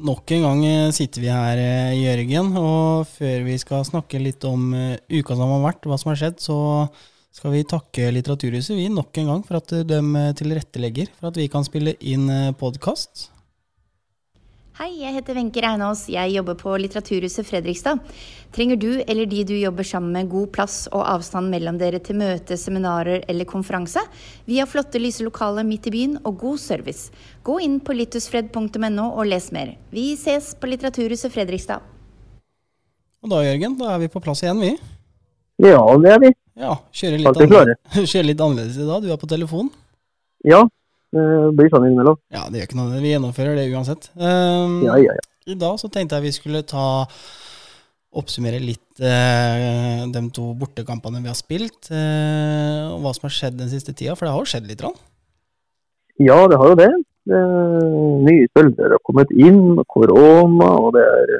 Nok en gang eh, sitter vi her, eh, Jørgen, og før vi skal snakke litt om eh, uka som har vært, hva som har skjedd, så skal vi takke Litteraturhuset vi nok en gang for at de tilrettelegger for at vi kan spille inn podkast. Hei, jeg heter Wenche Reinås. Jeg jobber på Litteraturhuset Fredrikstad. Trenger du eller de du jobber sammen med god plass og avstand mellom dere til møte, seminarer eller konferanse? Vi har flotte, lyse lokaler midt i byen og god service. Gå inn på littusfred.no og les mer. Vi ses på Litteraturhuset Fredrikstad. Og da, Jørgen, da er vi på plass igjen, vi. Ja, det er vi. Ja, Kjører litt, annerledes, kjører litt annerledes i dag. Du er på telefon? Ja, det blir sånn innimellom. Ja, det gjør ikke noe. Vi gjennomfører det uansett. Um, ja, ja, ja. I dag så tenkte jeg vi skulle ta oppsummere litt eh, de to bortekampene vi har spilt, eh, og hva som har skjedd den siste tida. For det har jo skjedd litt? Rann. Ja, det har jo det. det nye spillere har kommet inn, korona, og det er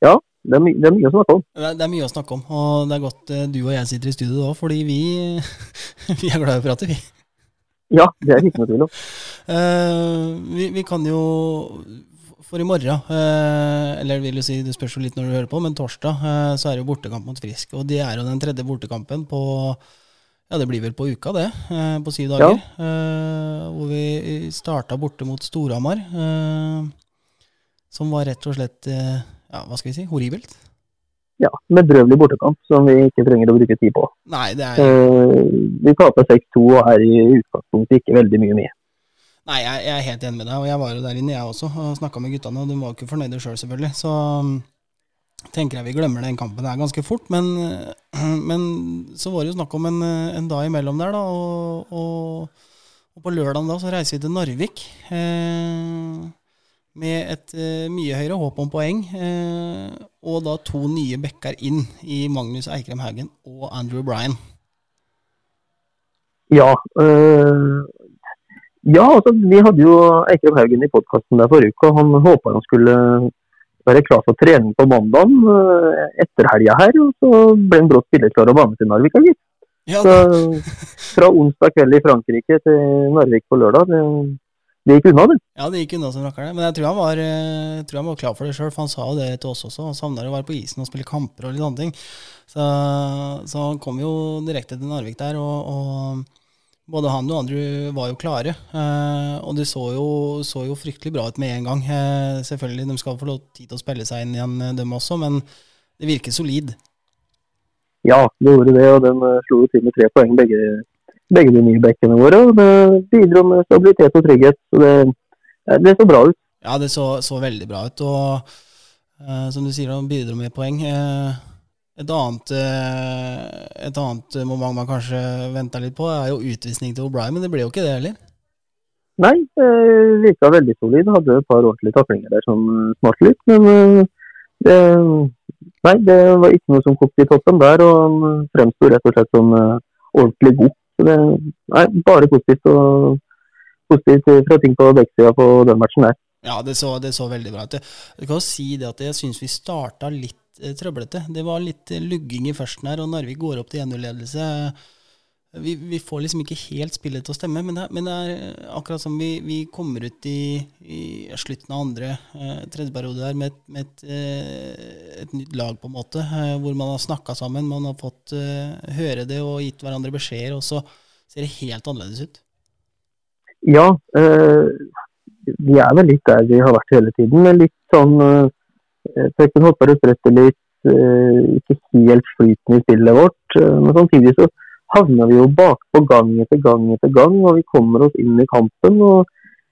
Ja, det er, det er, mye å snakke om. Det er mye å snakke om, og det er godt uh, du og jeg sitter i studio da, fordi vi, vi er glad i å prate, vi. Ja, det er ikke noe tvil om. Uh, vi, vi, kan jo For i morgen, uh, eller vil jo si, det spørs jo litt når du hører på, men torsdag uh, så er det jo bortekamp mot Frisk. Og det er jo den tredje bortekampen på ja, det blir vel på uka, det. på syv dager. Ja. hvor vi starta borte mot Storhamar. som var rett og slett, ja, hva skal vi si, horribelt ja, bedrøvelig bortekamp som vi ikke trenger å bruke tid på. Nei, det er... Uh, vi taper 6-2 og er i utgangspunktet ikke veldig mye med. Nei, jeg, jeg, er helt enig med deg, og jeg var jo der inne jeg også og snakka med guttene, og de var ikke fornøyde sjøl, selv, selvfølgelig. Så um, tenker jeg vi glemmer den kampen der ganske fort. Men, men så var det jo snakk om en, en dag imellom der, da. Og, og, og på lørdag da så reiser vi til Narvik. Eh, med et uh, mye høyere håp om poeng. Uh, og da to nye backer inn i Magnus Eikrem Haugen og Andrew Bryan. Ja. Uh, ja, altså vi hadde jo Eikrem Haugen i podkasten der forrige uke. Han håpa han skulle være klar for trening på mandag etter helga her. Og så ble han brått spilleklar og var med til Narvik. Ja, så, fra onsdag kveld i Frankrike til Narvik på lørdag. Det, det gikk unna, det. Ja, det gikk unna som rakkeren. Men jeg tror han var, eh, tror han var klar for det sjøl, for han sa jo det til oss også. Han savner å være på isen og spille kamper og litt andre ting. Så, så han kom jo direkte til Narvik der, og, og både han og andre var jo klare. Eh, og det så jo, så jo, fryktelig bra ut med en gang. Eh, selvfølgelig, de skal få tid til å spille seg inn igjen, eh, dem også, men det virker solid. Ja, det gjorde det, og den slo jo til med tre poeng begge begge de nye bekkene våre. og Det bidro med stabilitet og trygghet. så Det, det så bra ut. Ja, det så, så veldig bra ut. Og uh, som du sier, de bidro med poeng. Uh, et annet, uh, et annet moment man kanskje venta litt på, er jo utvisning til O'Brien, men det ble jo ikke det heller. Nei, det virka veldig solid. Hadde et par ordentlige taklinger der som smarte litt. Men det, nei, det var ikke noe som kokte i toppen der, og han fremsto rett og slett som ordentlig god. Så det er bare positivt, og, positivt fra ting på dekksida på den matchen der. Ja, det så, det så veldig bra ut. Jeg kan jo si det at jeg syns vi starta litt eh, trøblete. Det var litt lugging i førsten her, og Narvik går opp til 1-0-ledelse vi, vi, får liksom ikke helt spillet til å stemme, men det, men det er akkurat som vi, vi kommer ut i, i, slutten av andre, eh, tredje periode der med, med et, eh, et, nytt lag, på en måte, eh, hvor man har snakka sammen, man har fått eh, høre det og gitt hverandre beskjeder, og så ser det helt annerledes ut. Ja, eh, vi er vel litt der vi har vært hele tiden, Men litt sånn eh, Pekken hopper og litt, ikke helt flytende i spillet vårt, men samtidig så havner vi jo bakpå gang etter gang etter gang, og vi kommer oss inn i kampen. og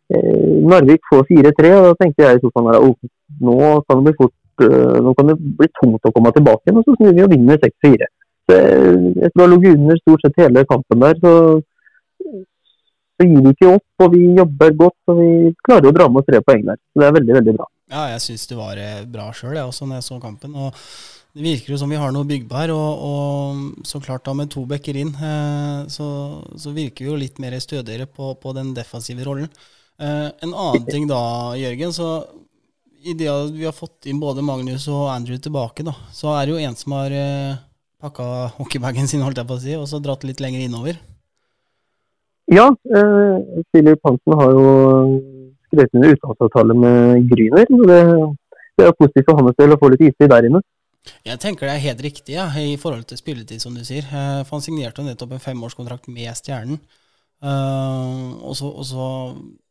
Narvik får 4-3, og da tenkte jeg i sofaen fall oh, nå kan det bli fort uh, nå kan det bli tungt å komme tilbake igjen, og så snur vi og vinner 6-4. Jeg tror lå under stort sett hele kampen der, så, så gir vi ikke opp. og Vi jobber godt og vi klarer å dra med oss tre poeng der. Så Det er veldig veldig bra. Ja, jeg syns det var eh, bra sjøl, jeg også, når jeg så kampen. og det virker jo som vi har noe byggbar og, og, så klart da med to bekker inn, eh, så, så, virker vi jo litt mer stødigere på, på den defensive rollen. Eh, en annen ting da, Jørgen, så i det at vi har fått inn både Magnus og Andrew tilbake, da, så er det jo en som har eh, pakka hockeybagen sin, holdt jeg på å si, og så dratt litt lenger innover. Ja, eh, Philip Hansen har jo skrevet under utgangsavtale med Gryner. og det, det er positivt for hans del å få litt istid der inne. Jeg tenker det er helt riktig ja, i forhold til spilletid, som du sier. Uh, for han signerte nettopp en femårskontrakt med Stjernen. Så, og så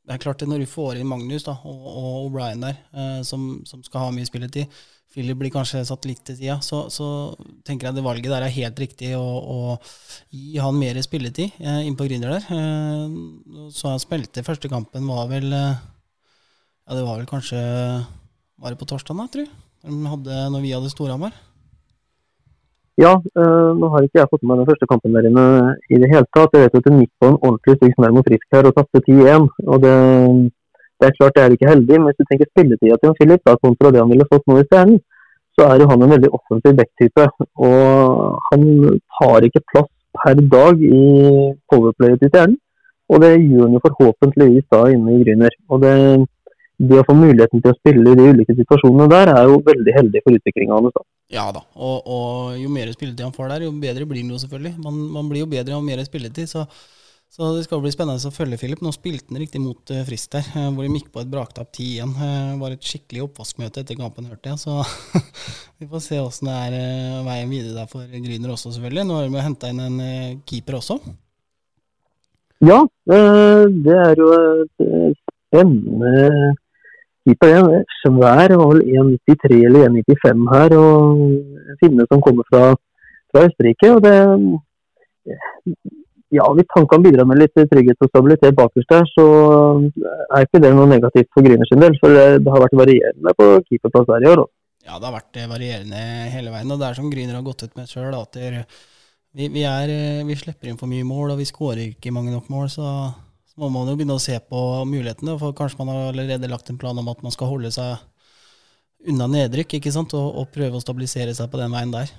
Det er klart det når du får inn Magnus da, og, O'Brien der, eh, som, som, skal ha mye spilletid Philip blir kanskje satt litt til sida, så, så, tenker jeg det valget der er helt riktig å, å gi han mer spilletid eh, inn på Gründer der. så han spilte første kampen var vel Ja, det var vel kanskje Var det på torsdag, da, tror jeg? Hadde, når vi hadde Storhamar? Ja, øh, nå har ikke jeg fått med meg den første kampen der inne i det hele tatt. Jeg vet at det gikk på en ordentlig stygg smell mot Frisk her og tapte 10-1. og det, det, er klart det er ikke heldig, men hvis du tenker spilletida til Philip da, kontra det han ville fått nå i Stjernen, så er jo han en veldig offensiv backtype. Og han tar ikke plass per dag i powerplayet til Stjernen. Og det gjør han jo forhåpentligvis da inne i Grüner. Og det, det å få muligheten til å spille i de ulike situasjonene der, er jo veldig heldig for utviklinga hans. Ja da, og, og, jo mer spilletid han får der, jo bedre blir han jo selvfølgelig. Man, man blir jo bedre og mer spilletid, så, så, det skal bli spennende å følge Filip. Nå spilte han riktig mot uh, Frist der, uh, hvor de gikk på et braktap 10-1. Uh, eh, var et skikkelig oppvaskmøte etter kampen, hørte jeg. Så vi får se åssen det er veien videre der for Gryner også, selvfølgelig. Nå har de henta inn en keeper også. Ja, det er jo et spennende keeper er svær, var vel 1,93 eller 1,95 her. og En finne som kommer fra, fra Østerrike. og det ja, Hvis han kan bidra med litt trygghet og stabilitet bakerst der, så er ikke det noe negativt for Gryner sin del. For det har vært varierende på keeperplass der i år. Ja, det har vært varierende hele veien. og Det er som Gryner har gått ut med sjøl, vi, vi, vi, slipper inn for mye mål og vi skårer ikke mange nok mål. så må man jo begynne å se på mulighetene. For kanskje man har allerede lagt en plan om at man skal holde seg unna nedrykk ikke sant? Og, og prøve å stabilisere seg på den veien der.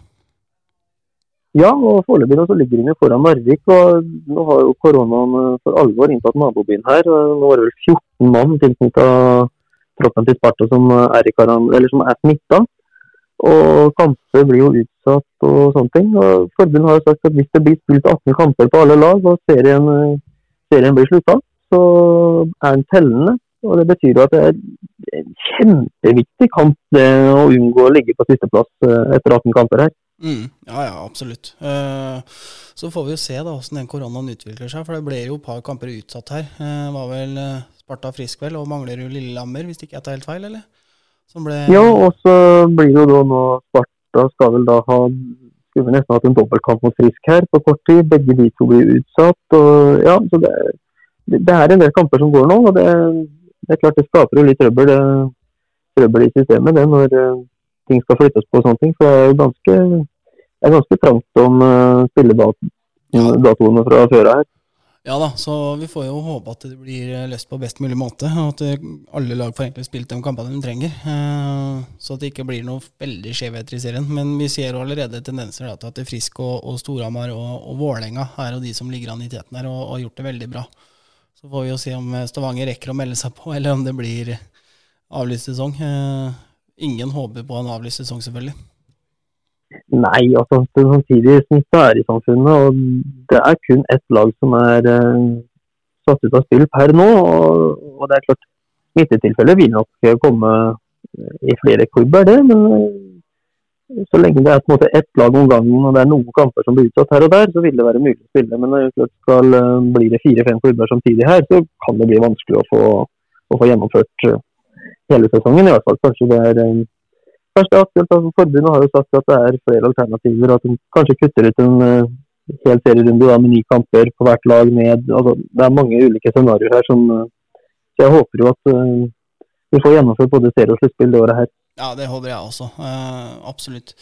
Ja, og foreløpig så ligger de foran Narvik. og Nå har jo koronaen eh, for alvor inntatt nabobyen her. Nå er det vel 14 mann tilknytta troppen til Sparta som er, i som er smitta. Og kamper blir jo utsatt og sånne ting. Og Forbundet har jo sagt at hvis det blir spilt 18 kamper på alle lag, og serien eh, serien blir slutta, så er den tellende. Og Det betyr jo at det er en kjempeviktig kamp det å unngå å ligge på sisteplass eh, etter 18 kamper her. Mm, ja, ja, absolutt. Uh, så får vi jo se da hvordan den koronaen utvikler seg. For det ble jo et par kamper utsatt her. Det uh, var vel uh, Sparta frisk vel, og mangler jo Lillehammer, hvis ikke jeg tar helt feil, eller? Ble... Ja, og så blir det jo da nå Sparta skal vel da ha skulle nesten hatt en dobbeltkamp mot Frisk her på kort tid. Begge de to blir utsatt. Og, ja, så det, det, er en del kamper som går nå. og det, det er klart det skaper jo litt trøbbel, trøbbel i systemet det når uh, ting skal flyttes på og sånne ting. For det er jo ganske, det er ganske trangt om uh, spilledatoene fra før her. Ja da, så vi får jo håpe at det blir løst på best mulig måte. Og at alle lag får egentlig spilt de kampene de trenger. Eh, så at det ikke blir noe veldig skjevheter i serien. Men vi ser jo allerede tendenser til at Frisk og, og Storhamar og, og Vålerenga er de som ligger an i teten her og har gjort det veldig bra. Så får vi jo se om Stavanger rekker å melde seg på, eller om det blir avlyst sesong. Eh, ingen håper på en avlyst sesong, selvfølgelig. Nei, altså samtidig smitta er samfunnet. og Det er kun ett lag som er uh, satt ut av spill per nå. Og, og det er klart, smittetilfeller vil nok komme i flere klubber, det. Men uh, så lenge det er på en måte ett lag om gangen og det er noen kamper som blir utsatt her og der, så vil det være mulig å spille. Men når det skal uh, bli det fire-fem klubber samtidig her, så kan det bli vanskelig å få, å få gjennomført hele sesongen. i hvert fall. Kanskje det er Kanskje det er aktuelt. Altså, forbundet har jo sagt at det er flere alternativer. At de kanskje kutter ut en uh, hel serierunde da, med ni kamper på hvert lag ned. Altså, det er mange ulike scenarioer her. som uh, Så jeg håper jo at uh, vi får gjennomført både serie og sluttspill det året her. Ja, det håper jeg også. absolutt.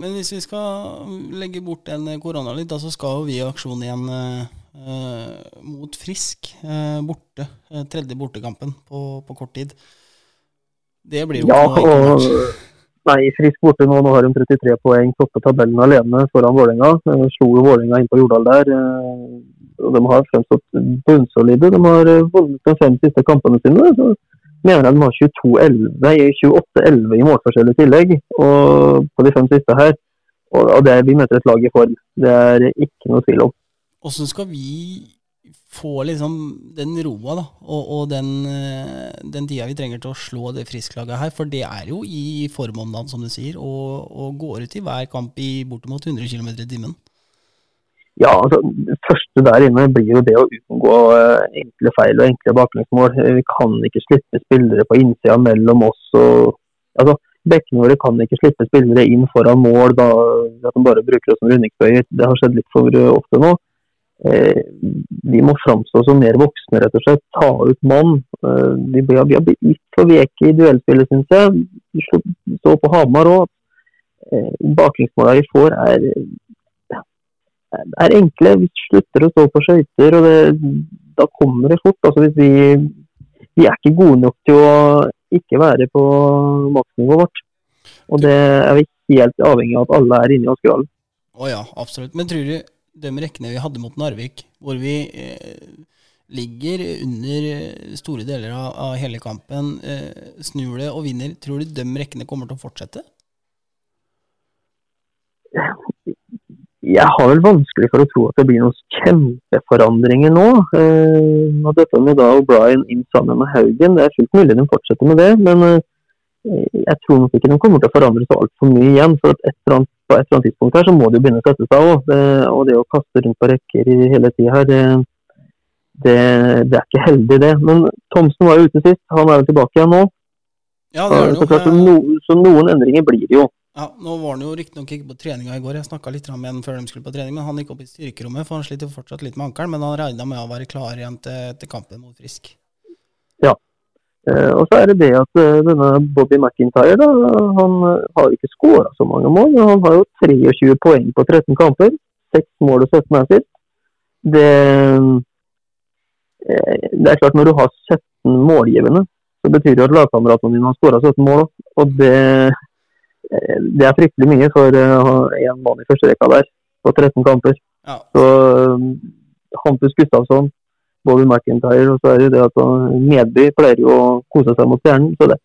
men hvis vi skal legge bort den korona litt, da, så skal jo vi i aksjon igjen mot Frisk borte. tredje bortekampen på, på kort tid. Det blir jo ja, og, Nei, frisk borte nå. Nå har de 33 poeng, topper tabellen alene foran Vålerenga. Slo jo Vålerenga inn på Jordal der. Eh, og De har fremstått bunnsolide. De har eh, vunnet de fem siste kampene sine. så mener jeg de har 28-11 i målforskjell i tillegg og på de fem siste her. Og det, Vi møter et lag i form. Det er ikke noe tvil om. Hvordan skal vi få liksom den roa da, og, og den, eh, den, tida vi trenger til å slå det frisklaget her. For det er jo i form om dagen, som du sier, og, og går ut i hver kamp i bortimot 100 km i timen. Ja, altså, Det første der inne blir jo det å unngå uh, enkle feil og enkle baklengsmål. Vi kan ikke slippe spillere på innsida mellom oss. og altså, Bekkene våre kan ikke slippe spillere inn foran mål da at de bare bruker oss som rundingsbøyer. Det har skjedd litt for ofte nå. Eh, vi må framstå som mer voksne, rett og slett. Ta ut mann. Eh, vi, har, blitt litt for veke i duellspillet, syns jeg. stå på Hamar òg. Eh, baklengsmåla vi får, er, er enkle. Vi slutter å stå på skøyter, og det, da kommer det fort. Altså, hvis vi, vi er ikke gode nok til å ikke være på maksnivået vårt. Og det er vi helt avhengig av at alle er inne i Askerhallen. Å oh ja, absolutt. Men tror du de rekkene vi hadde mot Narvik, hvor vi eh, ligger under eh, store deler av, av hele kampen, eh, snur det og vinner, tror du de rekkene kommer til å fortsette? Jeg har vel vanskelig for å tro at det blir noen kjempeforandringer nå. Eh, dette med da O'Brien inn sammen med Haugen, det er fullt mulig de fortsetter med det. Men eh, jeg tror nok ikke de kommer til å forandre så altfor mye igjen. for et eller annet, På et eller annet tidspunkt her så må det jo begynne å sette seg òg. Og det å kaste rundt på rekker i hele tida her, det, det, det, er ikke heldig, det. Men Thomsen var jo ute sist. Han er jo tilbake igjen nå. Ja, det er det så, klart, så, no, så noen endringer blir det jo. Ja, Nå var han jo riktignok ikke på treninga i går, jeg snakka litt med han før de skulle på trening, men han gikk opp i styrkerommet, for han sliter fortsatt litt med ankelen. Men han regna med å være klar igjen til, til kampen mot Frisk. Ja, Eh, og så er det det at eh, denne Bobby McIntyre da, han eh, har ikke skåra så mange mål. Men han har jo 23 poeng på 13 kamper. 6 mål og 17 assist. Det, det er klart når du har 17 målgivende, så betyr det at lagkameratene dine har skåra 17 mål. Og det, det, er fryktelig mye for én mann i første rekka der på 13 kamper. Ja. Så Hampus Gustavsson Bobby McIntyre. Og så er det det at Medby pleier jo å kose seg mot stjernen. Så det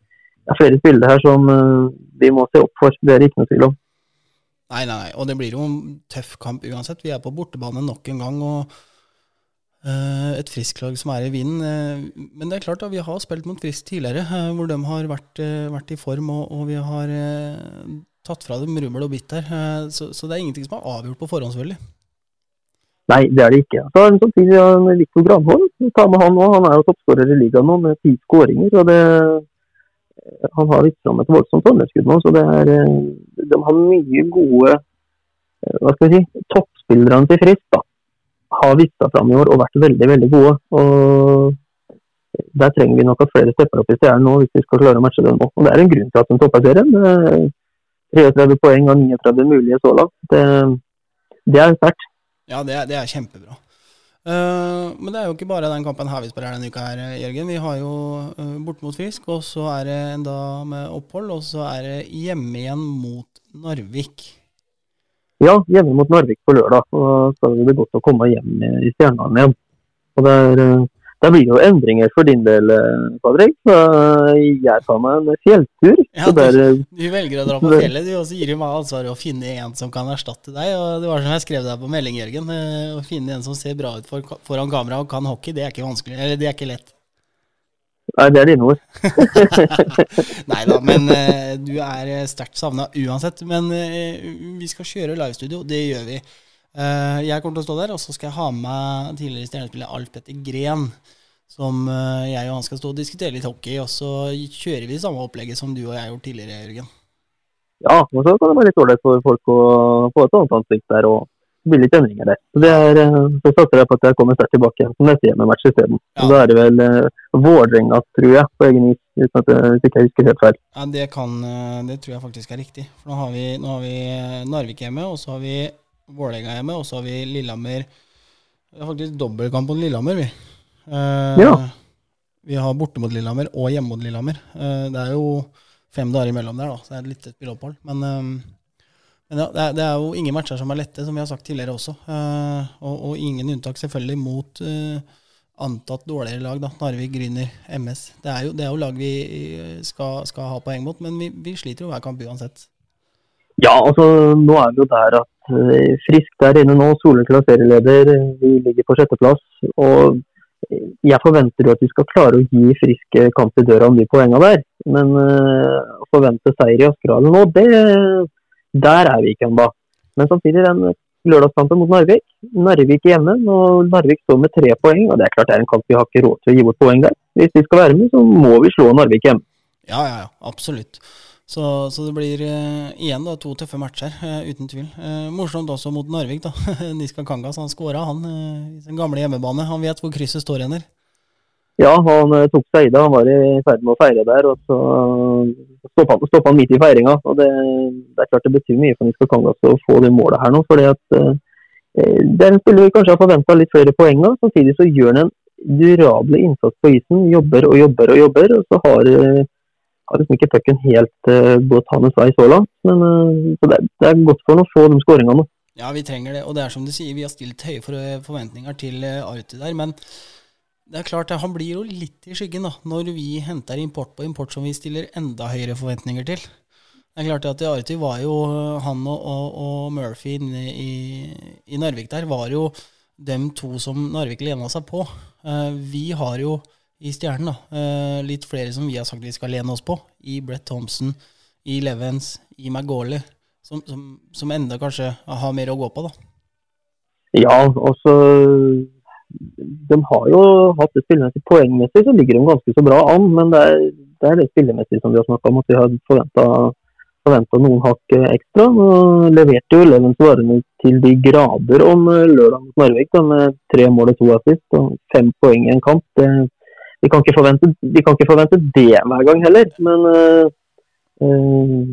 er flere spillere her som uh, vi må se opp for. Det er det ikke noe tvil om. Nei, nei. Og det blir jo en tøff kamp uansett. Vi er på bortebane nok en gang. og uh, et frisklag som er i vinden. Uh, men det er klart, da, vi har spilt mot Frisk tidligere, hvor de har vært, vært i form, og, og vi har tatt fra dem rummel og bitt der. Så, så, det er ingenting som er avgjort på forhånd, selvfølgelig. Nei, det er det ikke. Så Samtidig har Viktor Granholm. Ta med han òg. Han er jo toppskårer i ligaen nå med ti skåringer. og det, Han har vist fram et voldsomt underskudd nå. så det er, De har mye gode hva skal vi si, toppspillerne til Frist da, har vist seg fram i år og vært veldig veldig gode. og Der trenger vi nok at flere stepper opp i stjernen nå hvis vi skal klare å matche dem nå. Og Det er en grunn til at de topper serien. 33 poeng av 39 mulige så langt. Det, det er sterkt. Ja, det er, det er kjempebra. Uh, men det er jo ikke bare den kampen her vi spiller denne uka, her, Jørgen. Vi har jo uh, bort mot Frisk, og så er det en dag med opphold, og så er det hjemme igjen mot Narvik. Ja, hjemme mot Narvik på lørdag. Og så skal det godt å komme hjem i Stjernehallen igjen. Og det er, uh, det blir jo endringer for din del, Fredrik. Jeg tar meg en fjelltur. Ja, du, du, velger å dra på fjellet, du, og så gir du meg ansvaret å finne en som kan erstatte deg. og Det var som jeg skrev deg på melding, Jørgen. Eh, å finne en som ser bra ut for, foran kamera og kan hockey, det er ikke vanskelig. Eller det er ikke lett. Nei, det er dine ord. Nei da, men du er sterkt savna uansett. Men vi skal kjøre livestudio, det gjør vi. Uh, jeg kommer til å stå der, og så skal jeg ha med tidligere stjernespiller Alf Petter Gren. Som uh, jeg og han skal stå og diskutere litt hockey, og så kjører vi samme opplegget som du og jeg har gjort tidligere, Jørgen. Ja, og så kan det være litt ålreit for folk å få et annet ansikt der, og det blir litt endringer der. Så, det er, uh, så satser jeg på at jeg kommer sterkt tilbake som neste hjemmematch isteden. Ja. Da er det vel uh, Vålerenga, tror jeg, på egen is, uten at jeg, ikke husker helt feil. Ja, det, kan, det tror jeg faktisk er riktig. For nå har vi, nå har vi Narvik hjemme, og så har vi Vålerenga hjemme, og så har vi Lillehammer Vi har faktisk dobbeltkamp mot Lillehammer, vi. Uh, ja. Vi har borte mot Lillehammer og hjemme mot Lillehammer. Uh, det er jo fem dager imellom der, da, så det er et lite spilleopphold. Men, uh, men ja, det er, det er, jo ingen matcher som er lette, som vi har sagt tidligere også. Og, og, ingen unntak selvfølgelig mot antatt dårligere lag. da, Narvik, Gryner, MS. Det er jo, det er jo lag vi skal, skal, ha poeng mot, men vi, vi sliter jo hver kamp uansett. Ja, altså nå er vi jo der at uh, Frisk der inne nå, soleklar serieleder. Vi ligger på sjetteplass. Og jeg forventer jo at vi skal klare å gi Frisk kamp i døra om de poengene der. Men å forvente seier i Askerhallen nå, det, der er vi ikke ennå. Men samtidig den lørdagskampen mot Narvik. Narvik hjemme, og Narvik står med tre poeng. og Det er klart det er en kamp vi har ikke råd til å gi bort poeng der. Hvis vi skal være med, så må vi slå Narvik hjemme. Ja, ja, ja, absolutt. Så, så det blir uh, igjen da, to tøffe matcher, uh, uten tvil. Uh, morsomt også mot Narvik. da. Niska Kangas han skåra han i sin gamle hjemmebane. Han vet hvor krysset står hender. Ja, han tok seg i det. Han var i ferd med å feire der, og så stoppa han, han midt i feiringa. og det, det, er klart det betyr mye for Niska Kangas å få det målet her nå. fordi at det er spiller vi kanskje har forventa litt flere poeng. Samtidig så gjør han en durable innsats på isen. Jobber og jobber og jobber. og så har har liksom ikke pucken helt uh, gått hans vei så langt. Men uh, det, det, er godt for ham å få de skåringene. Ja, vi trenger det. Og det er som du sier, vi har stilt høye forventninger til Arti der. Men det er klart, han blir jo litt i skyggen da, når vi henter import på import som vi stiller enda høyere forventninger til. Det er klart at Arti var jo, han og, og, og Murphy i, i, Narvik der, var jo dem to som Narvik lena seg på. vi har jo i Stjernen. da. Uh, litt flere som vi har sagt vi skal lene oss på. I Brett Thompson, i Levens, i McGauley. Som, som, som, enda kanskje har mer å gå på, da. Ja, altså, De har jo hatt det spillemessig. Poengmessig så ligger de ganske så bra an, men det er det, er det spillemessig som vi har snakka om, at vi har forventa noen hakk ekstra. Nå leverte jo Levens varene til de grader om lørdag mot Narvik da, med tre mål og to assist og fem poeng i en kamp. Det vi kan forvente, vi kan ikke forvente det hver gang heller. Men uh,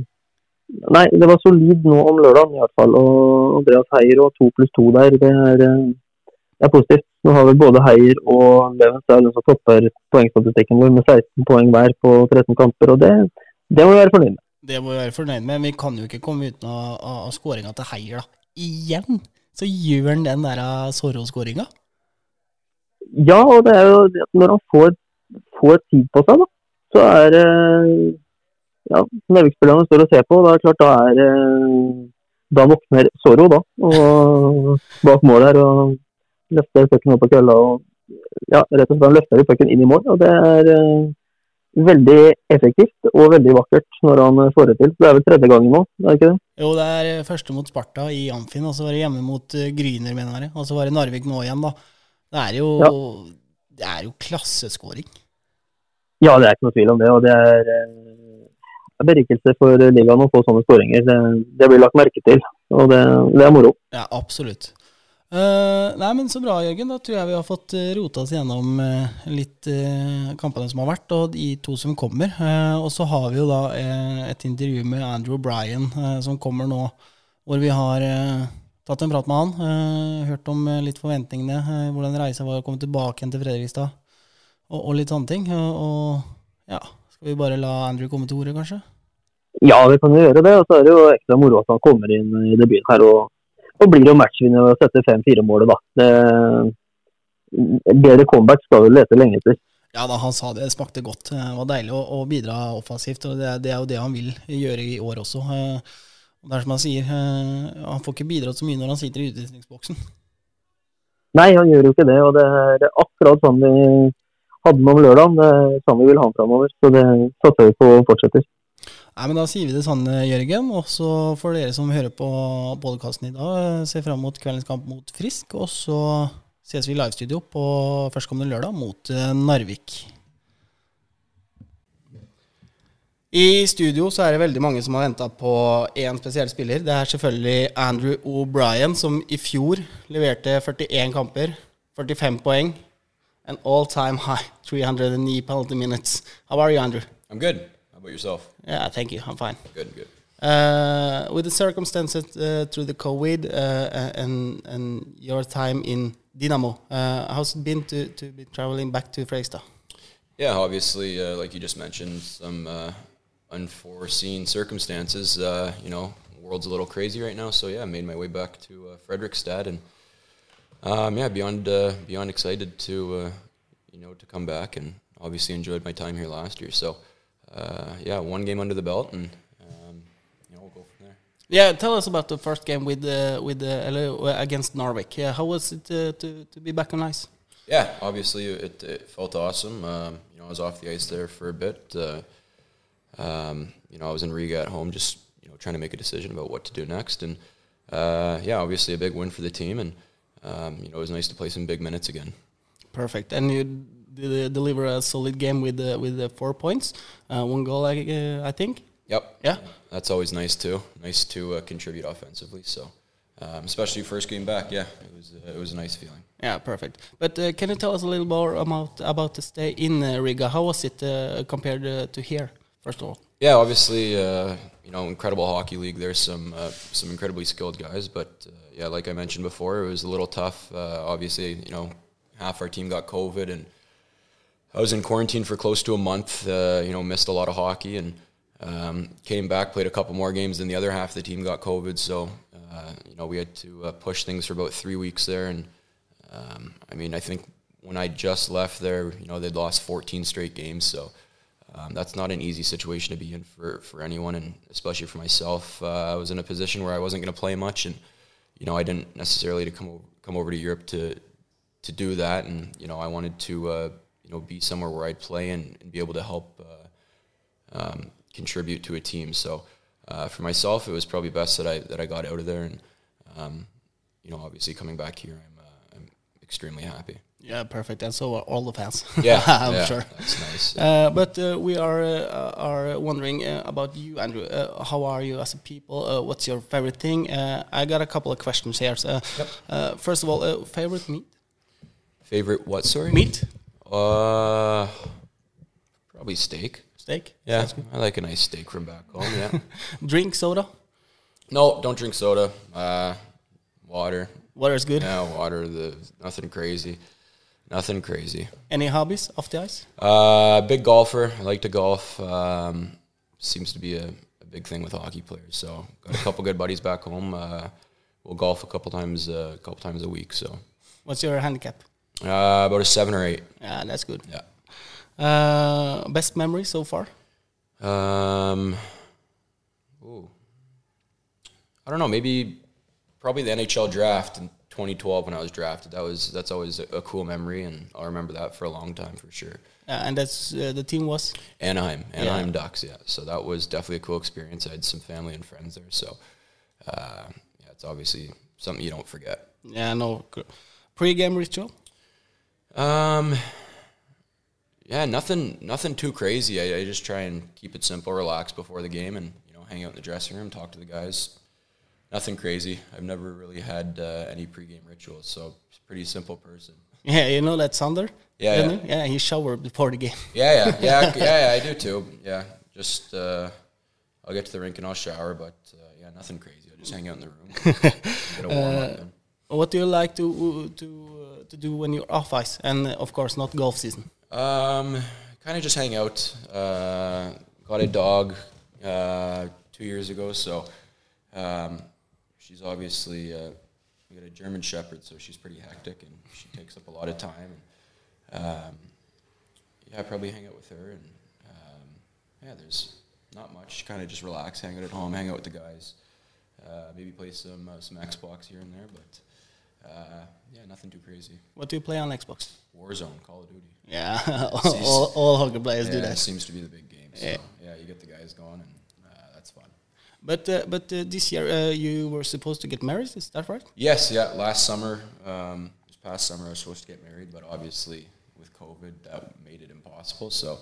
Nei, det var solid nå om lørdagen i hvert fall. Og Andreas Heier og to pluss to der, det er, det er, positivt. Nå har vel både Heier og Levens som topper poengstatistikken vår med 16 poeng hver på 13 kamper. og det, det må vi være fornøyd med. Det må vi være fornøyd med, men vi kan jo ikke komme uten av, av skåringa til Heier, da. Igjen så gjør han den der Zorro-skåringa. Ja, og det er jo at når han får, får tid på seg, da, så er det ja, Narvik-spillerne står og ser på, da er det klart da er da våkner Zorro da, og bak mål her og løfter pucken opp på kølla. og ja, rett og slett løfter pucken inn i mål. og Det er uh, veldig effektivt og veldig vakkert når han får det til. Det er vel tredje gangen nå, er det ikke det? Jo, det er første mot Sparta i Amfin, og så var det hjemme mot Gryner, mener jeg. Og så var det Narvik nå igjen, da. Det er jo, ja. det er jo klasseskåring. Ja, det er ikke noe tvil om det. og det er en berikelse for ligaen å få sånne skåringer. Det, det, blir lagt merke til, og det, det er moro. Ja, absolutt. Uh, nei, men Så bra, Jørgen. Da tror jeg vi har fått uh, rota oss gjennom uh, litt uh, kampene som har vært, og de to som kommer. og så har vi jo da et intervju med Andrew Bryan som kommer nå, hvor vi har tatt en prat med han. Uh, hørt om uh, litt forventningene, uh, hvordan reisa var å komme tilbake igjen til Fredrikstad, og, og litt sånne ting. og ja, skal vi bare la Andrew komme til ordet, kanskje? Ja, vi kan gjøre det. Og så er det jo ekstra moro at han kommer inn i debuten her og, og blir jo matchvinner ved å sette 5-4-målet, da. Det, bedre comeback skal du lete lenge etter. Ja da, han sa det. Det smakte godt. Det var deilig å, å bidra offensivt. og det, det, er jo det han vil gjøre i år også. Og det er som han sier, eh, han får ikke bidratt så mye når han sitter i utvisningsboksen. Nei, han gjør jo ikke det. Og det er akkurat sånn vi hadde med om lørdagen. Det er sånn vi vil ha ham framover. Så det satser vi på fortsetter. Nei, men Da sier vi det sånn, Jørgen. Og så får dere som hører på podkasten i dag, se fram mot kveldens kamp mot Frisk. Og så ses vi i livestudio på førstkommende lørdag mot eh, Narvik. I studio så er det veldig mange som har venta på én spesiell spiller. Det er selvfølgelig Andrew O'Brien, som i fjor leverte 41 kamper, 45 poeng. An all time high, 309 penalty minutes. How are you, Andrew? I'm good. How about yourself? Yeah, thank you. I'm fine. Good, good. Uh, with the circumstances uh, through the COVID uh, and and your time in Dynamo, uh, how's it been to, to be traveling back to Fredrikstad? Yeah, obviously, uh, like you just mentioned, some uh, unforeseen circumstances. Uh, you know, the world's a little crazy right now. So yeah, I made my way back to uh, Frederickstad, and um, yeah, beyond uh, beyond excited to uh, you know to come back, and obviously enjoyed my time here last year. So uh, yeah, one game under the belt, and um, you know we'll go from there. Yeah, tell us about the first game with uh, with against Narvik. Yeah, how was it uh, to to be back on ice? Yeah, obviously it, it felt awesome. Um, you know, I was off the ice there for a bit. Uh, um, you know, I was in Riga at home, just you know, trying to make a decision about what to do next. And uh, yeah, obviously a big win for the team, and um, you know, it was nice to play some big minutes again. Perfect. And you deliver a solid game with uh, with the four points, uh, one goal, I, uh, I think. Yep. Yeah. That's always nice too. Nice to uh, contribute offensively. So, um, especially first game back, yeah, it was uh, it was a nice feeling. Yeah, perfect. But uh, can you tell us a little more about about the stay in uh, Riga? How was it uh, compared uh, to here? First of all. Yeah, obviously, you know, incredible hockey league. There's some some incredibly skilled guys, but yeah, like I mentioned before, it was a little tough. obviously, you know, half our team got COVID, and I was in quarantine for close to a month. you know, missed a lot of hockey and. Um, came back, played a couple more games, and the other half of the team got COVID. So, uh, you know, we had to uh, push things for about three weeks there. And um, I mean, I think when I just left there, you know, they'd lost 14 straight games. So um, that's not an easy situation to be in for, for anyone, and especially for myself. Uh, I was in a position where I wasn't going to play much, and you know, I didn't necessarily to come over, come over to Europe to to do that. And you know, I wanted to uh, you know be somewhere where I'd play and, and be able to help. Uh, um, contribute to a team. So uh, for myself, it was probably best that I that I got out of there, and um, you know, obviously coming back here, I'm uh, I'm extremely happy. Yeah, perfect. And so are all the fans. Yeah, I'm yeah, sure. That's nice. Uh, but uh, we are uh, are wondering uh, about you, Andrew. Uh, how are you as a people? Uh, what's your favorite thing? I got a couple of questions here. So, Yep. first of all, favorite meat? Favorite what? Sorry. Meat? Uh, probably steak. Steak? Yeah. I like a nice steak from back home. Yeah. Drink soda? no, don't drink soda. Uh, water. Water is good. Yeah, water. The nothing crazy. Nothing crazy. Any hobbies off the ice? Uh, big golfer. I like to golf. Um, seems to be a, a big thing with hockey players. So got a couple good buddies back home. Uh, we'll golf a couple times, uh, a couple times a week. So What's your handicap? uh, about a seven or eight. Yeah, that's good. Yeah. Uh, best memory so far? Um, ooh. I don't know. Maybe probably the NHL draft in 2012 when I was drafted. That was that's always a, a cool memory, and I'll remember that for a long time for sure. Uh, and that's uh, the team was Anaheim, Anaheim Ducks. Yeah, so that was definitely a cool experience. I had some family and friends there, so uh, yeah, it's obviously something you don't forget. yeah no pre-game ritual. Um, yeah, nothing, nothing too crazy. I, I just try and keep it simple, relax before the game, and you know, hang out in the dressing room, talk to the guys. Nothing crazy. I've never really had uh, any pregame rituals, so pretty simple person. Yeah, you know that Sander. Yeah, yeah. he? yeah. He showered before the game. Yeah, yeah, yeah, yeah, yeah. I do too. Yeah, just uh, I'll get to the rink and I'll shower, but uh, yeah, nothing crazy. I'll just hang out in the room, get a warm up. What do you like to to uh, to do when you're off ice, and uh, of course not golf season? Um, kind of just hang out. Uh, got a dog uh, two years ago, so um, she's obviously uh, we got a German Shepherd, so she's pretty hectic and she takes up a lot of time. And, um, yeah, I probably hang out with her, and um, yeah, there's not much. Kind of just relax, hang out at home, hang out with the guys. Uh, maybe play some uh, some Xbox here and there, but uh, yeah, nothing too crazy. What do you play on Xbox? Warzone, Call of Duty. Yeah, all, all hockey players do that. it seems to be the big game. So, Yeah. yeah. you get the guys going, and. But uh, but uh, this year uh, you were supposed to get married. Is that right? Yes, yeah. Last summer, um, this past summer, I was supposed to get married, but obviously with COVID, that made it impossible. So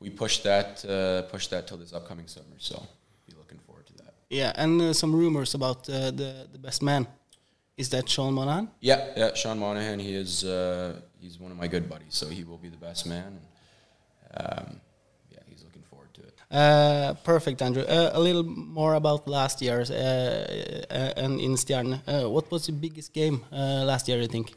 we pushed that uh, pushed that till this upcoming summer. So be looking forward to that. Yeah, and uh, some rumors about uh, the the best man. Is that Sean Monahan? Yeah, yeah. Sean Monahan, he is uh, he's one of my good buddies, so he will be the best man. And, um, yeah, he's looking forward to it. Uh, perfect, Andrew. Uh, a little more about last year's uh, uh, and in Stjärn. Uh, what was the biggest game uh, last year? You think?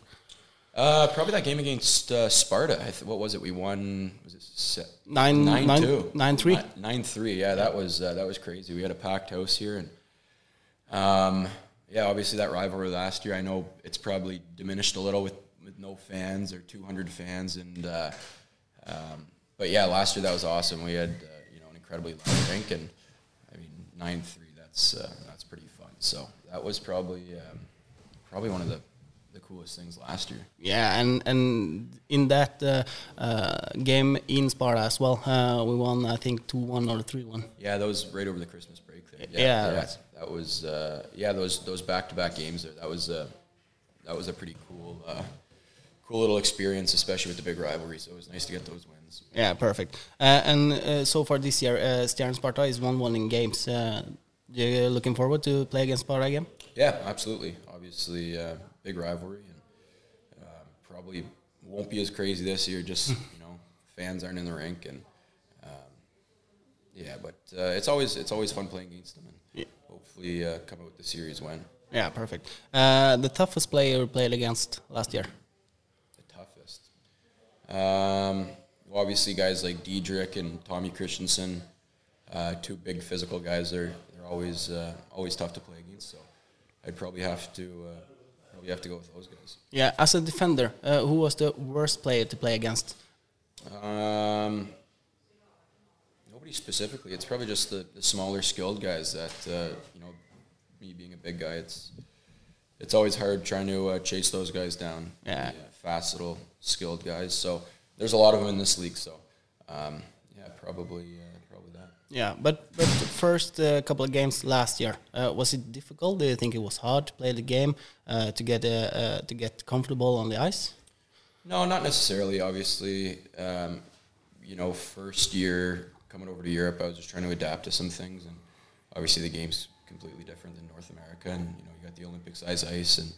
Uh, probably that game against uh, Sparta. I th- what was it? We won. Was it se- Nine- nine, nine- two nine three? Nine, nine three. Yeah, that was uh, that was crazy. We had a packed house here, and um, yeah, obviously that rivalry last year. I know it's probably diminished a little with with no fans or 200 fans, and uh, um, but yeah, last year that was awesome. We had incredibly loud rink, and I mean nine three. That's uh, that's pretty fun. So that was probably um, probably one of the the coolest things last year. Yeah, and and in that uh, uh, game in Sparta as well, uh, we won I think two one or three one. Yeah, that was right over the Christmas break. There. Yeah, right. that was uh, yeah those those back to back games there. That was uh, that was a pretty cool uh, cool little experience, especially with the big rivalry. So it was nice to get those wins. Yeah, perfect. Uh, and uh, so far this year, uh, Stern Sparta is one one in games. Uh, you looking forward to play against Sparta again? Yeah, absolutely. Obviously, uh, big rivalry, and uh, probably won't be as crazy this year. Just you know, fans aren't in the rink, and um, yeah, but uh, it's always it's always fun playing against them, and Yeah. hopefully uh, come out with the series win. Yeah, perfect. Uh, the toughest player you played against last year? The toughest. Um, obviously, guys like Diedrich and Tommy Christensen, uh, two big physical guys. They're they're always uh, always tough to play against. So I'd probably have to uh, probably have to go with those guys. Yeah, as a defender, uh, who was the worst player to play against? Um, nobody specifically. It's probably just the, the smaller skilled guys that uh, you know. Me being a big guy, it's it's always hard trying to uh, chase those guys down. Yeah. The, fast little skilled guys. So there's a lot of them in this league. So um, yeah, probably uh, probably that. Yeah, but but the first uh, couple of games last year uh, was it difficult? Do you think it was hard to play the game uh, to get uh, uh, to get comfortable on the ice? No, not necessarily. Obviously, um, you know, first year coming over to Europe, I was just trying to adapt to some things, and obviously the game's completely different than North America, and you know, you got the Olympic size ice, and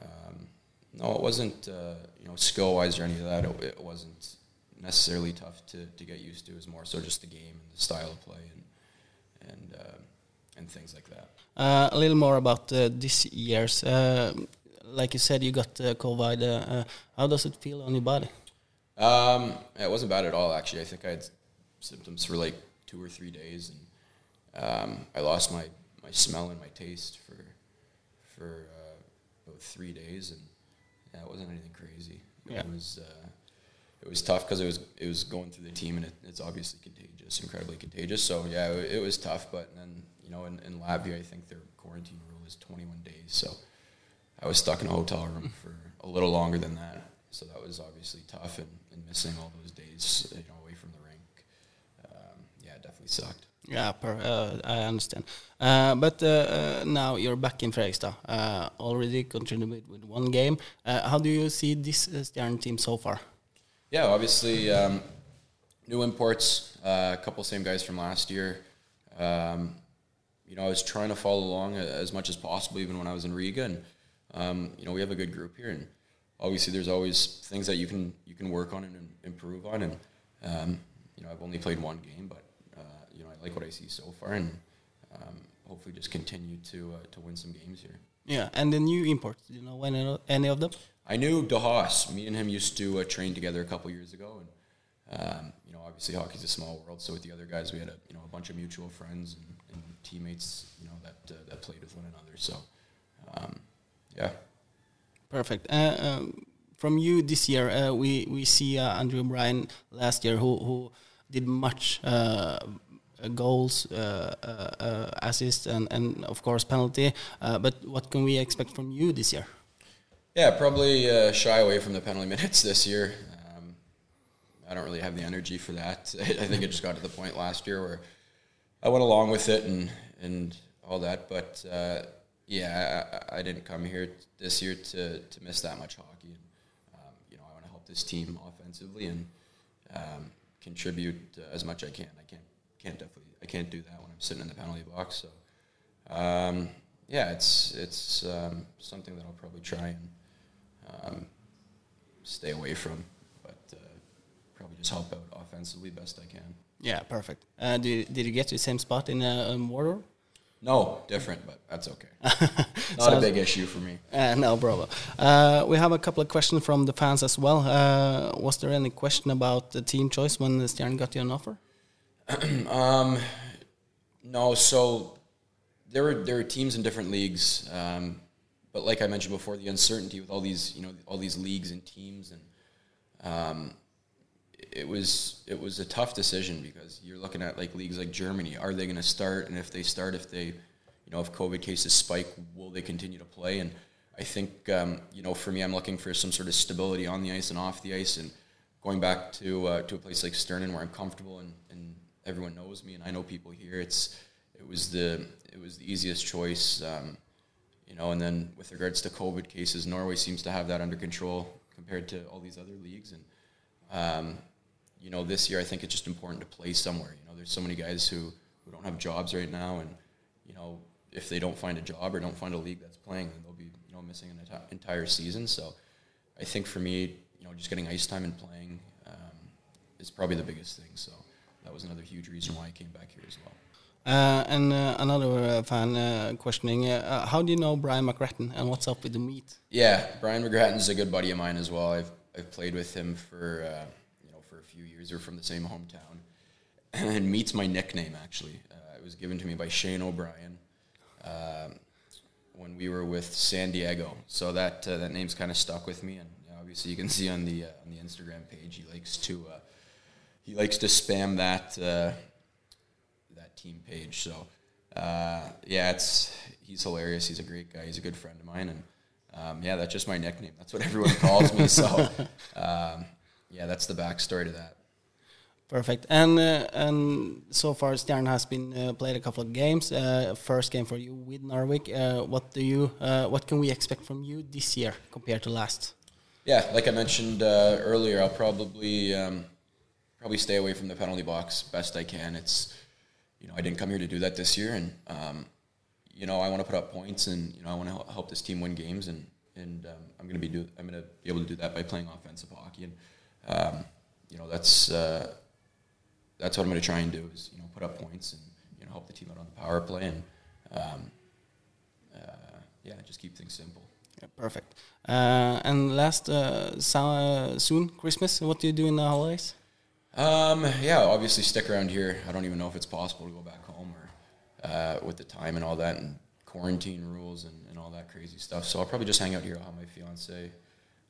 um, no, it wasn't uh, you know skill wise or any of that. It, it wasn't necessarily tough to, to get used to. It was more so just the game and the style of play and and uh, and things like that. Uh, a little more about uh, this year's. Uh, like you said, you got uh, COVID. How does it feel on your body? Um, it wasn't bad at all, actually. I think I had symptoms for like two or three days, and um, I lost my, my smell and my taste for for uh, about three days, and yeah, it wasn't anything crazy. Yeah. It was uh, it was tough because it was it was going through the team, and it, it's obviously contagious, incredibly contagious. So yeah, it, it was tough. But then you know, in, in Latvia, I think their quarantine rule is 21 days, so I was stuck in a hotel room for a little longer than that. So that was obviously tough, and, and missing all those days, you know, away from the rink. Um, yeah, it definitely sucked. Yeah, per, uh, I understand. Uh, but uh, uh, now you're back in Fredrikstad. Uh, already contributed with one game. Uh, how do you see this Stjärn team so far? Yeah, obviously, um, new imports, a couple same guys from last year. Um, you know, I was trying to follow along as much as possible, even when I was in Riga, and um, you know, we have a good group here, and obviously, there's always things that you can you can work on and improve on, and um, you know, I've only played one game, but you know, I like what I see so far, and um, hopefully, just continue to uh, to win some games here. Yeah, and the new imports. You know any, any of them? I knew DeHaas. Me and him used to uh, train together a couple years ago, and um, you know, obviously hockey's a small world. So with the other guys, we had a you know a bunch of mutual friends and, and teammates, you know, that uh, that played with one another. So um, yeah, Perfect. Uh, um, from you this year, uh, we we see uh, Andrew Bryan last year who who did much uh, goals, uh, uh, uh, assists, and and of course penalty. Uh, but what can we expect from you this year? yeah, probably uh, shy away from the penalty minutes this year. Um, I don't really have the energy for that. I think it just got to the point last year where I went along with it and and all that, but. Uh, yeah, I, I didn't come here this year to, to miss that much hockey. And, um, you know, I want to help this team offensively and um, contribute uh, as much I can. I can't can't definitely I can't do that when I'm sitting in the penalty box. So um, yeah, it's it's um, something that I'll probably try and um, stay away from, but uh, probably just help out offensively best I can. Yeah, perfect. Uh, did did you get to the same spot in uh, Mordor? No, different, but that's okay. Not a big issue for me. Uh, no problem. Uh, we have a couple of questions from the fans as well. Uh, was there any question about the team choice when the Stjärn got you an offer? Um, no, so there were there were teams in different leagues, um, but like I mentioned before, the uncertainty with all these you know all these leagues and teams, and um, it was it was a tough decision because you're looking at like leagues like Germany. Are they going to start? And if they start, if they you know, if COVID cases spike, will they continue to play? And I think, um, you know, for me, I'm looking for some sort of stability on the ice and off the ice, and going back to uh, to a place like Sternen where I'm comfortable and, and everyone knows me and I know people here. It's it was the it was the easiest choice, um, you know. And then with regards to COVID cases, Norway seems to have that under control compared to all these other leagues. And um, you know, this year I think it's just important to play somewhere. You know, there's so many guys who who don't have jobs right now, and you know, if they don't find a job or don't find a league that's playing, then they'll be you know missing an enti- entire season. So I think for me, you know, just getting ice time and playing um, is probably the biggest thing. So that was another huge reason why I came back here as well. Uh, and uh, another uh, fan uh, questioning, uh, how do you know Brian McGrattan and what's up with the meet? Yeah, Brian McGrattan's a good buddy of mine as well. I've I've played with him for uh, you know for a few years. We're from the same hometown, and meet's my nickname actually. Uh, it was given to me by Shane O'Brien um, when we were with San Diego. So that uh, that name's kind of stuck with me, and obviously you can see on the uh, on the Instagram page he likes to uh, he likes to spam that uh, that team page. So uh, yeah, it's he's hilarious. He's a great guy. He's a good friend of mine, and um, yeah, that's just my nickname. That's what everyone calls me. So um, yeah, that's the backstory to that. Perfect. And uh, and so far, Stjern has been uh, played a couple of games. Uh, first game for you with Narvik. Uh, what do you? Uh, what can we expect from you this year compared to last? Yeah, like I mentioned uh, earlier, I'll probably um, probably stay away from the penalty box best I can. It's you know I didn't come here to do that this year, and um, you know I want to put up points, and you know I want to help this team win games, and and um, I'm gonna be do I'm gonna be able to do that by playing offensive hockey, and um, you know that's uh, that's what I'm gonna try and do is you know put up points and you know help the team out on the power play, and um, uh, yeah, just keep things simple. Yeah, perfect. Uh, and last, uh, so, soon Christmas. What do you do in the holidays? Um, yeah, obviously stick around here. I don't even know if it's possible to go back home or uh, with the time and all that and quarantine rules and, and all that crazy stuff. So I'll probably just hang out here. I'll have my fiance.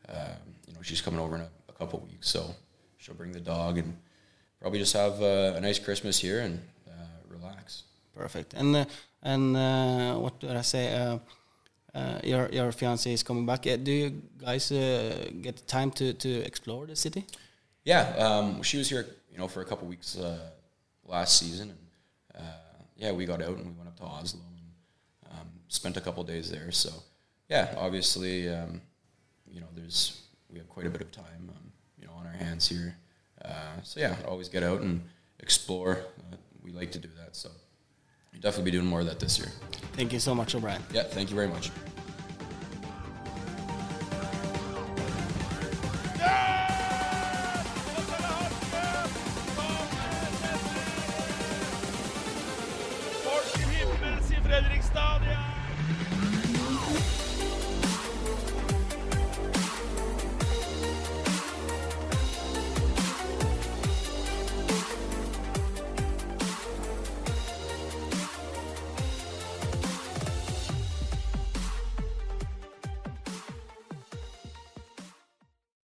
Um, you know, she's coming over in a, a couple weeks, so she'll bring the dog and probably just have uh, a nice Christmas here and uh, relax. Perfect. And uh, and uh, what did I say? Uh, uh, your your fiance is coming back. Do you guys uh, get time to, to explore the city? Yeah, um, she was here, you know, for a couple weeks uh, last season, and uh, yeah, we got out and we went up to Oslo and um, spent a couple days there. So yeah, obviously, um, you know, there's we have quite a bit of time, um, you know, on our hands here. Uh, so yeah, always get out and explore. Uh, we like to do that, so we'll definitely be doing more of that this year. Thank you so much, O'Brien. Yeah, thank you very much.